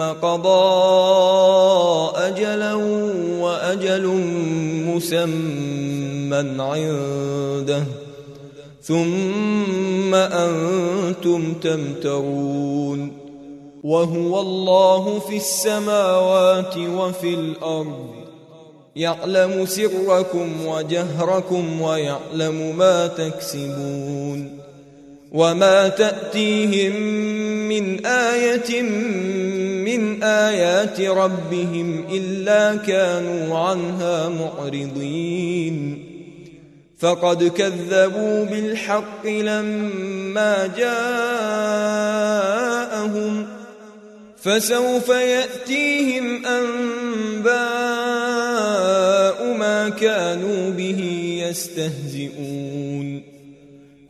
قضى أجلا وأجل مسمى عنده ثم أنتم تمترون وهو الله في السماوات وفي الأرض يعلم سركم وجهركم ويعلم ما تكسبون وما تأتيهم من آية من آيات ربهم إلا كانوا عنها معرضين. فقد كذبوا بالحق لما جاءهم فسوف يأتيهم أنباء ما كانوا به يستهزئون.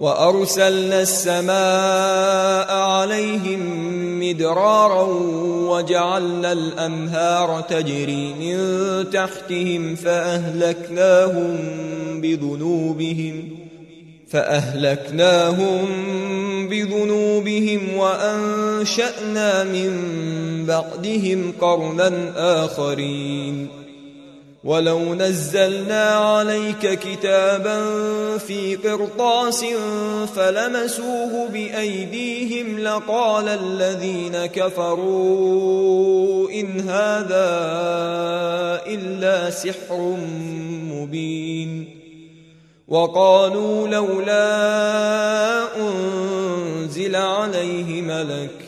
وأرسلنا السماء عليهم مدرارا وجعلنا الأنهار تجري من تحتهم فأهلكناهم بذنوبهم فأهلكناهم بذنوبهم وأنشأنا من بعدهم قرنا آخرين ولو نزلنا عليك كتابا في قرطاس فلمسوه بايديهم لقال الذين كفروا ان هذا الا سحر مبين وقالوا لولا انزل عليه ملك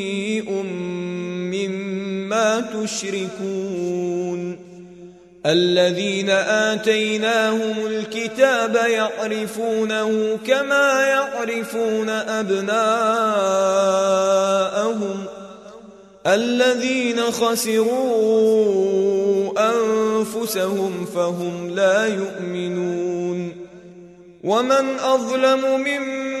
تشركون. الذين آتيناهم الكتاب يعرفونه كما يعرفون أبناءهم. الذين خسروا أنفسهم فهم لا يؤمنون. ومن أظلم ممن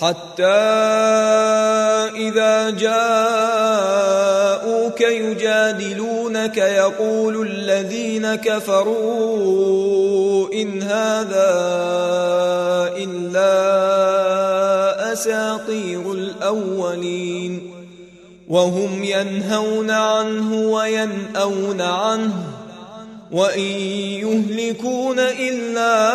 حتى إذا جاءوك يجادلونك يقول الذين كفروا إن هذا إلا أساطير الأولين وهم ينهون عنه وينأون عنه وإن يهلكون إلا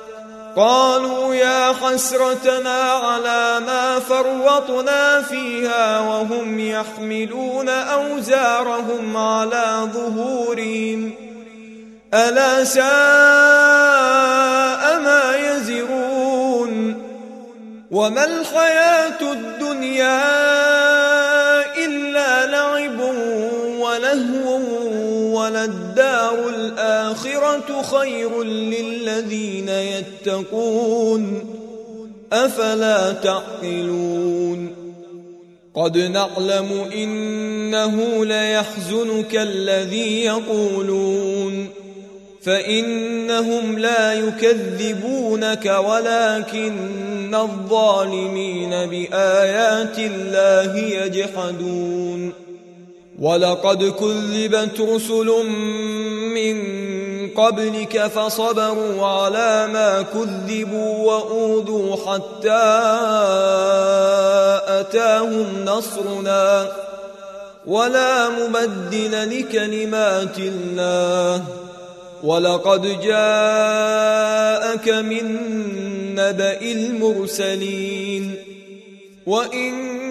قالوا يا حسرتنا على ما فرطنا فيها وهم يحملون أوزارهم على ظهورهم. ألا ساء ما يزرون. وما الحياة الدنيا إلا لعب ولهو وللدار الآخرة خير للذين يتقون. أفلا تعقلون؟ قد نعلم إنه ليحزنك الذي يقولون. فإنهم لا يكذبونك ولكن الظالمين بآيات الله يجحدون. ولقد كذبت رسل من قبلك فصبروا على ما كذبوا وأوذوا حتى أتاهم نصرنا. ولا مبدل لكلمات الله. ولقد جاءك من نبأ المرسلين. وإن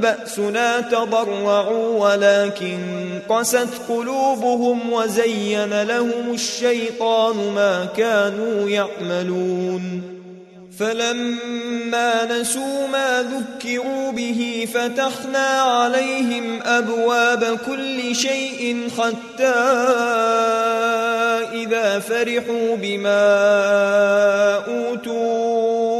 بأسنا تضرعوا ولكن قست قلوبهم وزين لهم الشيطان ما كانوا يعملون. فلما نسوا ما ذكروا به فتحنا عليهم أبواب كل شيء حتى إذا فرحوا بما أوتوا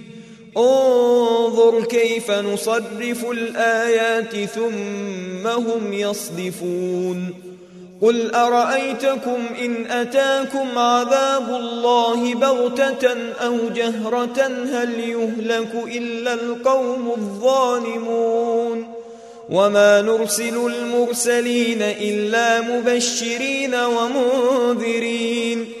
انظر كيف نصرف الآيات ثم هم يصدفون. قل أرأيتكم إن أتاكم عذاب الله بغتة أو جهرة هل يهلك إلا القوم الظالمون؟ وما نرسل المرسلين إلا مبشرين ومنذرين.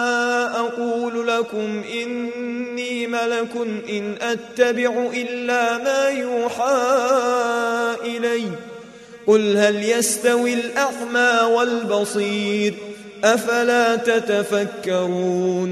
لكم إني ملك إن أتبع إلا ما يوحى إلي. قل هل يستوي الأعمى والبصير؟ أفلا تتفكرون؟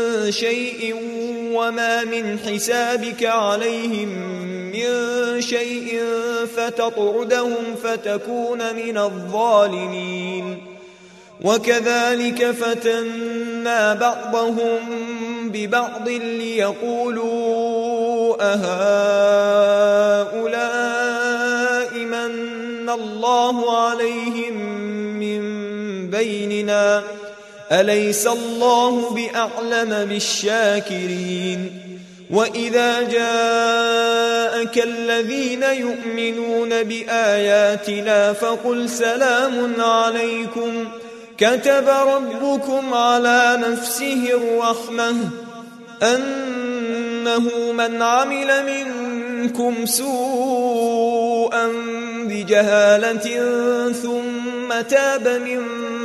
شيء وما من حسابك عليهم من شيء فتطردهم فتكون من الظالمين. وكذلك فتنا بعضهم ببعض ليقولوا أهؤلاء من الله عليهم من بيننا أليس الله بأعلم بالشاكرين؟ وإذا جاءك الذين يؤمنون بآياتنا فقل سلام عليكم. كتب ربكم على نفسه الرحمة أنه من عمل منكم سوءا بجهالة ثم تاب من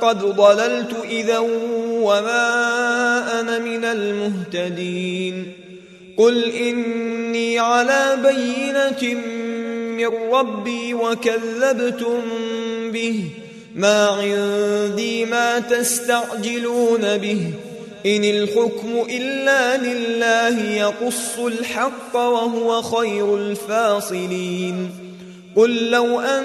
قد ضللت إذا وما أنا من المهتدين. قل إني على بينة من ربي وكذبتم به. ما عندي ما تستعجلون به. إن الحكم إلا لله يقص الحق وهو خير الفاصلين. قل لو أن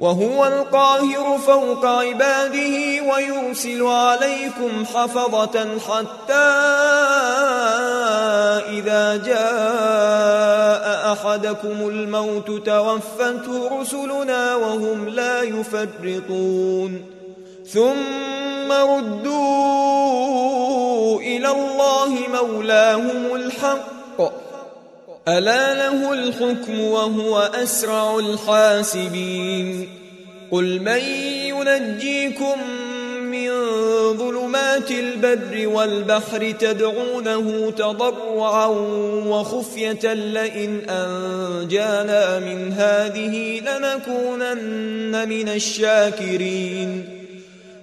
وهو القاهر فوق عباده ويرسل عليكم حفظة حتى إذا جاء أحدكم الموت توفته رسلنا وهم لا يفرطون. ثم ردوا إلى الله مولاهم الحق. ألا له الحكم وهو أسرع الحاسبين؟ قل من ينجيكم من ظلمات البر والبحر تدعونه تضرعا وخفية لئن أنجانا من هذه لنكونن من الشاكرين.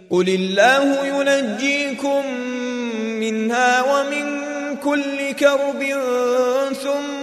قل الله ينجيكم منها ومن كل كرب ثم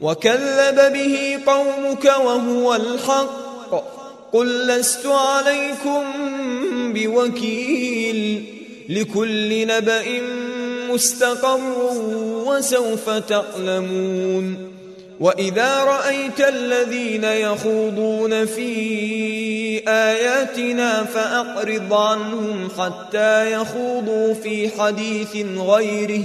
وكذب به قومك وهو الحق. قل لست عليكم بوكيل لكل نبأ مستقر وسوف تعلمون. وإذا رأيت الذين يخوضون في آياتنا فأقرض عنهم حتى يخوضوا في حديث غيره.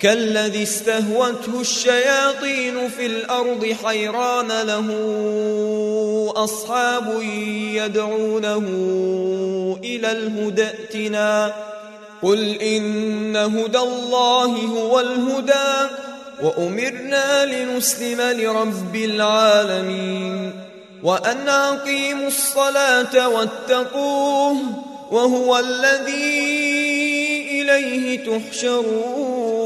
كالذي استهوته الشياطين في الأرض حيران له أصحاب يدعونه إلى الهدى ائتنا. قل إن هدى الله هو الهدى وأمرنا لنسلم لرب العالمين. وأن أقيموا الصلاة واتقوه وهو الذي إليه تحشرون.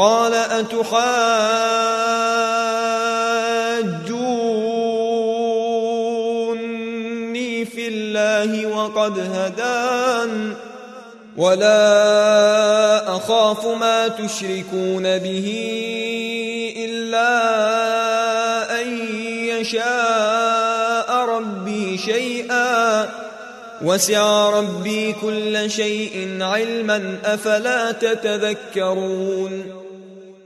قال أتحاجوني في الله وقد هدان ولا أخاف ما تشركون به إلا أن يشاء ربي شيئا وسع ربي كل شيء علما أفلا تتذكرون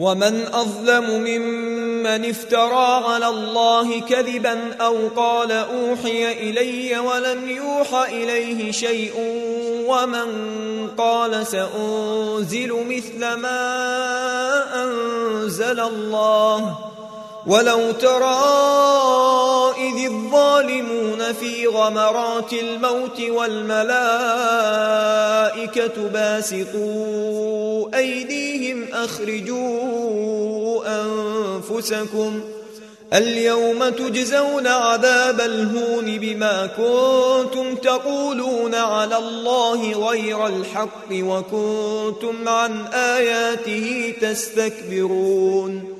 ومن أظلم ممن افترى على الله كذبا أو قال أوحي إلي ولم يوحى إليه شيء ومن قال سأنزل مثل ما أنزل الله ولو ترى إذ الظالمون في غمرات الموت والملائكة باسطوا أيديهم أخرجوا أنفسكم اليوم تجزون عذاب الهون بما كنتم تقولون على الله غير الحق وكنتم عن آياته تستكبرون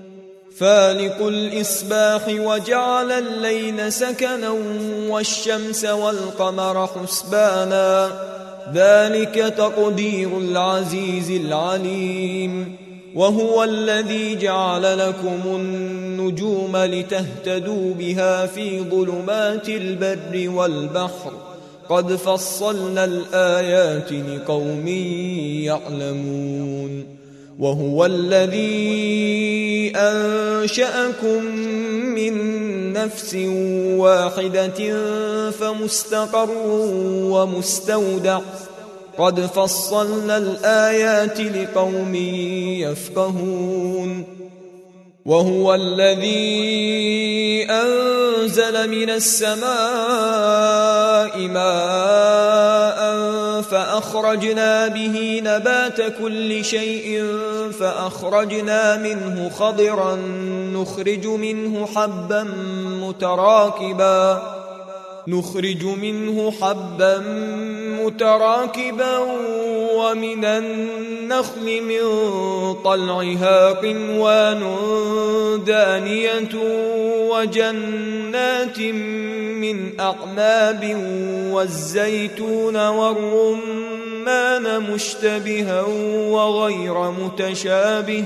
فالق الإصباح وجعل الليل سكنا والشمس والقمر حسبانا. ذلك تقدير العزيز العليم. وهو الذي جعل لكم النجوم لتهتدوا بها في ظلمات البر والبحر. قد فصلنا الآيات لقوم يعلمون. وهو الذي أنشأكم من نفس واحدة فمستقر ومستودع. قد فصلنا الآيات لقوم يفقهون. وهو الذي أنزل من السماء ماء فأخرجنا به نبات كل شيء فأخرجنا منه خضرا نخرج منه حبا متراكبا نخرج منه حبا متراكبا ومن النخل من طلعها قنوان دانية وجنات من أعناب والزيتون والرمان مشتبها وغير متشابه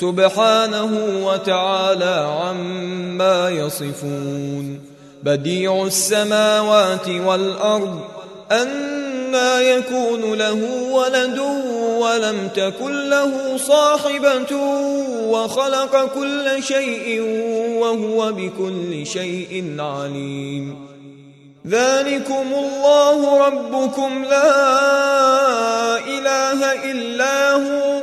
سبحانه وتعالى عما يصفون. بديع السماوات والأرض أنا يكون له ولد ولم تكن له صاحبة وخلق كل شيء وهو بكل شيء عليم. ذلكم الله ربكم لا إله إلا هو.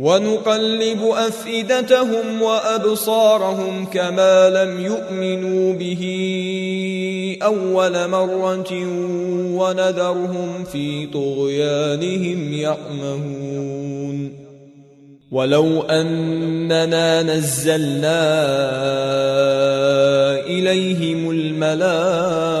ونقلب أفئدتهم وأبصارهم كما لم يؤمنوا به أول مرة ونذرهم في طغيانهم يعمهون. ولو أننا نزلنا إليهم الملائكة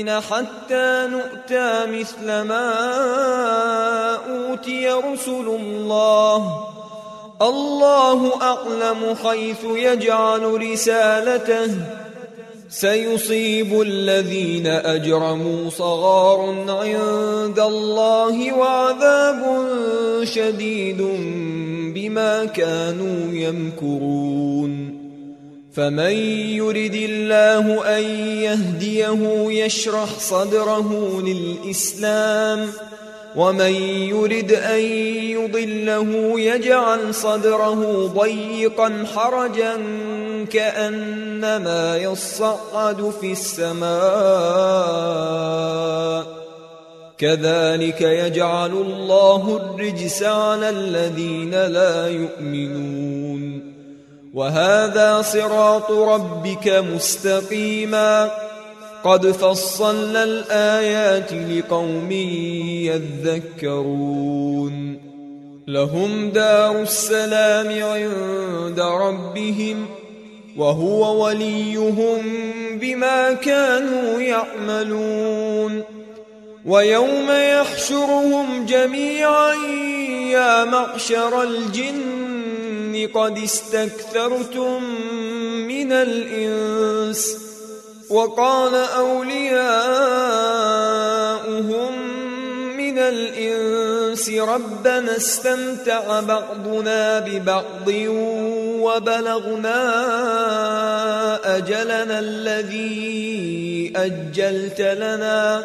نؤمن حتى نؤتى مثل ما أوتي رسل الله. الله أعلم حيث يجعل رسالته. سيصيب الذين أجرموا صغار عند الله وعذاب شديد بما كانوا يمكرون. فمن يرد الله أن يهديه يشرح صدره للإسلام ومن يرد أن يضله يجعل صدره ضيقا حرجا كأنما يصعد في السماء كذلك يجعل الله الرجس على الذين لا يؤمنون. وهذا صراط ربك مستقيما. قد فصلنا الآيات لقوم يذكرون. لهم دار السلام عند ربهم وهو وليهم بما كانوا يعملون. ويوم يحشرهم جميعا يا معشر الجن قد استكثرتم من الإنس وقال أولياؤهم من الإنس ربنا استمتع بعضنا ببعض وبلغنا أجلنا الذي أجلت لنا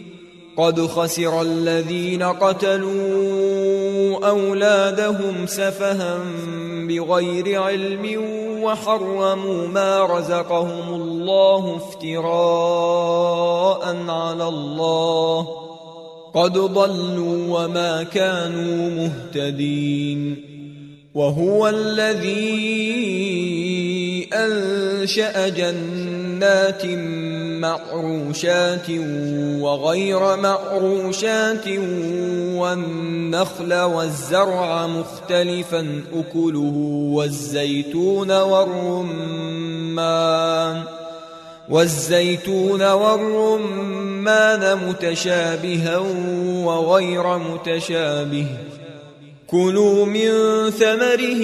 قد خسر الذين قتلوا أولادهم سفها بغير علم وحرموا ما رزقهم الله افتراء على الله. قد ضلوا وما كانوا مهتدين. وهو الذي أنشأ جنات معروشات وغير معروشات والنخل والزرع مختلفا اكله والزيتون والرمان والزيتون والرمان متشابها وغير متشابه كلوا من ثمره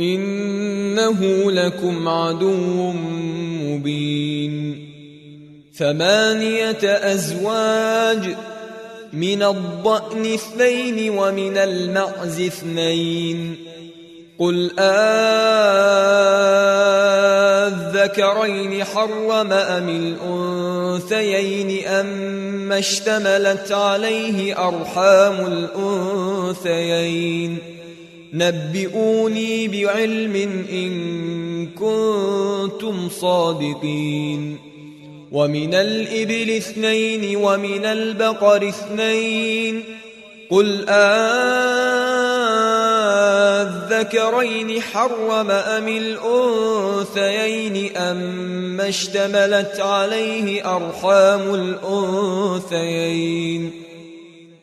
إنه لكم عدو مبين. ثمانية أزواج من الضأن اثنين ومن المعز اثنين. قل الذكرين حرم أم الأنثيين أم اشتملت عليه أرحام الأنثيين؟ نبئوني بعلم إن كنتم صادقين. ومن الإبل اثنين ومن البقر اثنين. قل الذكرين حرم أم الأنثيين أم اشتملت عليه أرحام الأنثيين؟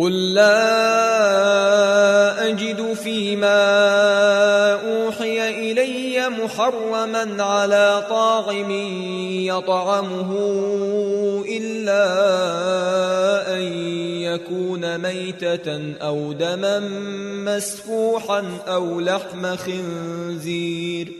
قل لا أجد فيما أوحي إلي محرما على طاعم يطعمه إلا أن يكون ميتة أو دما مسفوحا أو لحم خنزير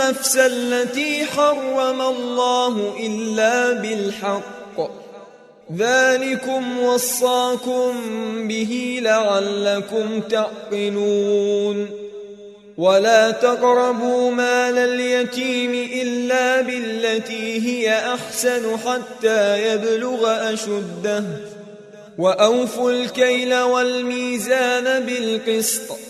النفس التي حرم الله إلا بالحق. ذلكم وصاكم به لعلكم تعقلون. ولا تقربوا مال اليتيم إلا بالتي هي أحسن حتى يبلغ أشده. وأوفوا الكيل والميزان بالقسط.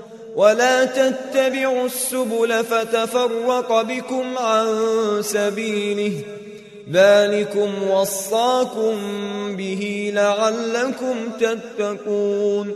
ولا تتبعوا السبل فتفرق بكم عن سبيله. ذلكم وصاكم به لعلكم تتقون.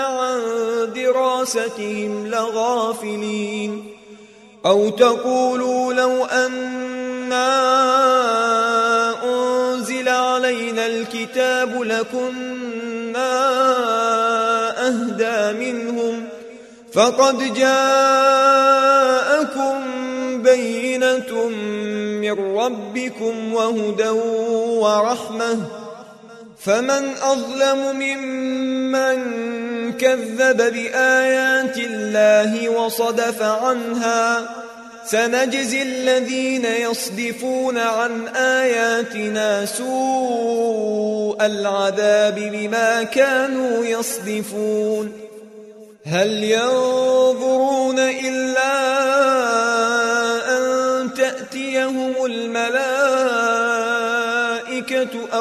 عن دراستهم لغافلين أو تقولوا لو أنا أنزل علينا الكتاب لكنا أهدى منهم فقد جاءكم بينة من ربكم وهدى ورحمة فمن أظلم ممن كذب بآيات الله وصدف عنها سنجزي الذين يصدفون عن آياتنا سوء العذاب بما كانوا يصدفون هل ينظرون إلا أن تأتيهم الملائكة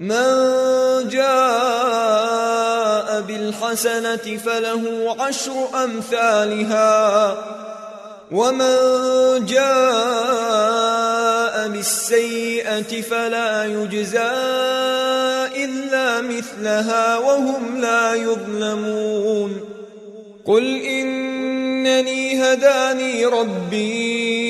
من جاء بالحسنة فله عشر أمثالها. ومن جاء بالسيئة فلا يجزى إلا مثلها وهم لا يظلمون. قل إنني هداني ربي